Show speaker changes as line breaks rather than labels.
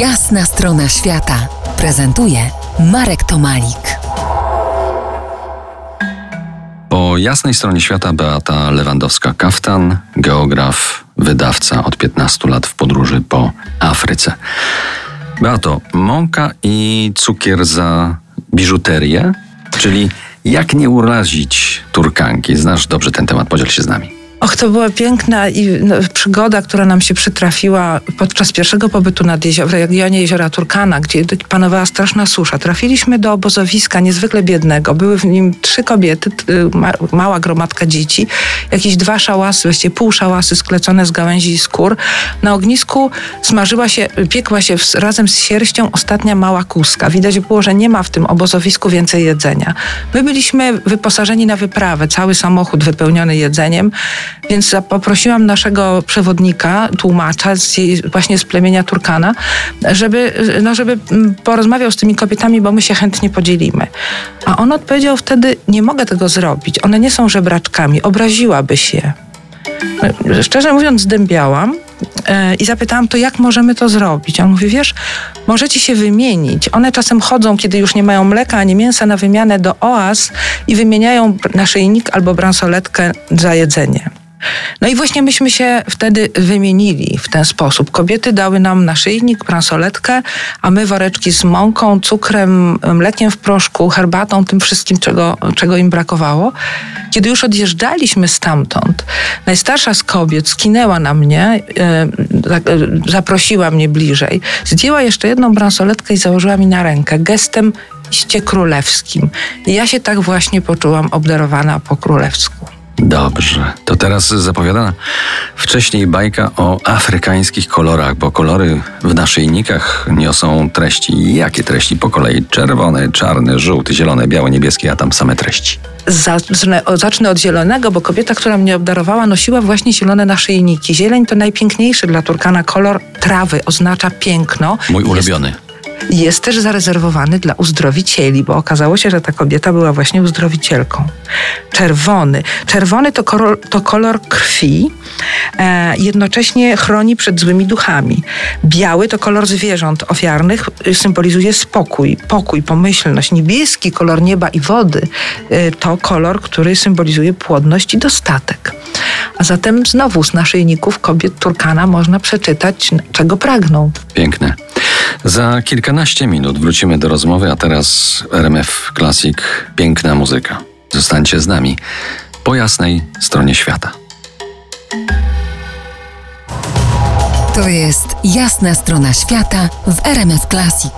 Jasna strona świata prezentuje Marek Tomalik.
Po jasnej stronie świata Beata Lewandowska-Kaftan, geograf, wydawca od 15 lat w podróży po Afryce. Beato, mąka i cukier za biżuterię? Czyli jak nie urazić Turkanki? Znasz dobrze ten temat, podziel się z nami.
To była piękna i, no, przygoda, która nam się przytrafiła podczas pierwszego pobytu nad jezior, w regionie jeziora Turkana, gdzie panowała straszna susza. Trafiliśmy do obozowiska niezwykle biednego. Były w nim trzy kobiety, ma, mała gromadka dzieci, jakieś dwa szałasy, właściwie pół szałasy sklecone z gałęzi i skór. Na ognisku smażyła się, piekła się w, razem z sierścią ostatnia mała kuska. Widać było, że nie ma w tym obozowisku więcej jedzenia. My byliśmy wyposażeni na wyprawę, cały samochód wypełniony jedzeniem. Więc poprosiłam naszego przewodnika, tłumacza z, właśnie z plemienia Turkana, żeby, no, żeby porozmawiał z tymi kobietami, bo my się chętnie podzielimy. A on odpowiedział wtedy, nie mogę tego zrobić, one nie są żebraczkami, obraziłaby się. Szczerze mówiąc, zdębiałam e, i zapytałam, to jak możemy to zrobić? On mówi, wiesz, możecie się wymienić. One czasem chodzą, kiedy już nie mają mleka ani mięsa na wymianę do oaz i wymieniają naszyjnik albo bransoletkę za jedzenie. No i właśnie myśmy się wtedy wymienili w ten sposób. Kobiety dały nam naszyjnik, bransoletkę, a my woreczki z mąką, cukrem, mlekiem w proszku, herbatą, tym wszystkim, czego, czego im brakowało. Kiedy już odjeżdżaliśmy stamtąd, najstarsza z kobiet skinęła na mnie, e, zaprosiła mnie bliżej, zdjęła jeszcze jedną bransoletkę i założyła mi na rękę gestem iście królewskim. I ja się tak właśnie poczułam obdarowana po królewsku.
Dobrze, to teraz zapowiadana wcześniej bajka o afrykańskich kolorach, bo kolory w naszyjnikach niosą treści. Jakie treści po kolei? Czerwony, czarny, żółty, zielony, biały, niebieski, a tam same treści.
Zacznę, zacznę od zielonego, bo kobieta, która mnie obdarowała, nosiła właśnie zielone naszyjniki. Zieleń to najpiękniejszy dla Turkana kolor trawy, oznacza piękno.
Mój ulubiony.
Jest jest też zarezerwowany dla uzdrowicieli, bo okazało się, że ta kobieta była właśnie uzdrowicielką. Czerwony. Czerwony to kolor, to kolor krwi, e, jednocześnie chroni przed złymi duchami. Biały to kolor zwierząt ofiarnych, symbolizuje spokój, pokój, pomyślność. Niebieski kolor nieba i wody e, to kolor, który symbolizuje płodność i dostatek. A zatem znowu z naszyjników kobiet Turkana można przeczytać, czego pragną.
Piękne. Za kilkanaście minut wrócimy do rozmowy, a teraz RMF Classic Piękna muzyka. Zostańcie z nami po jasnej stronie świata.
To jest jasna strona świata w RMF Classic.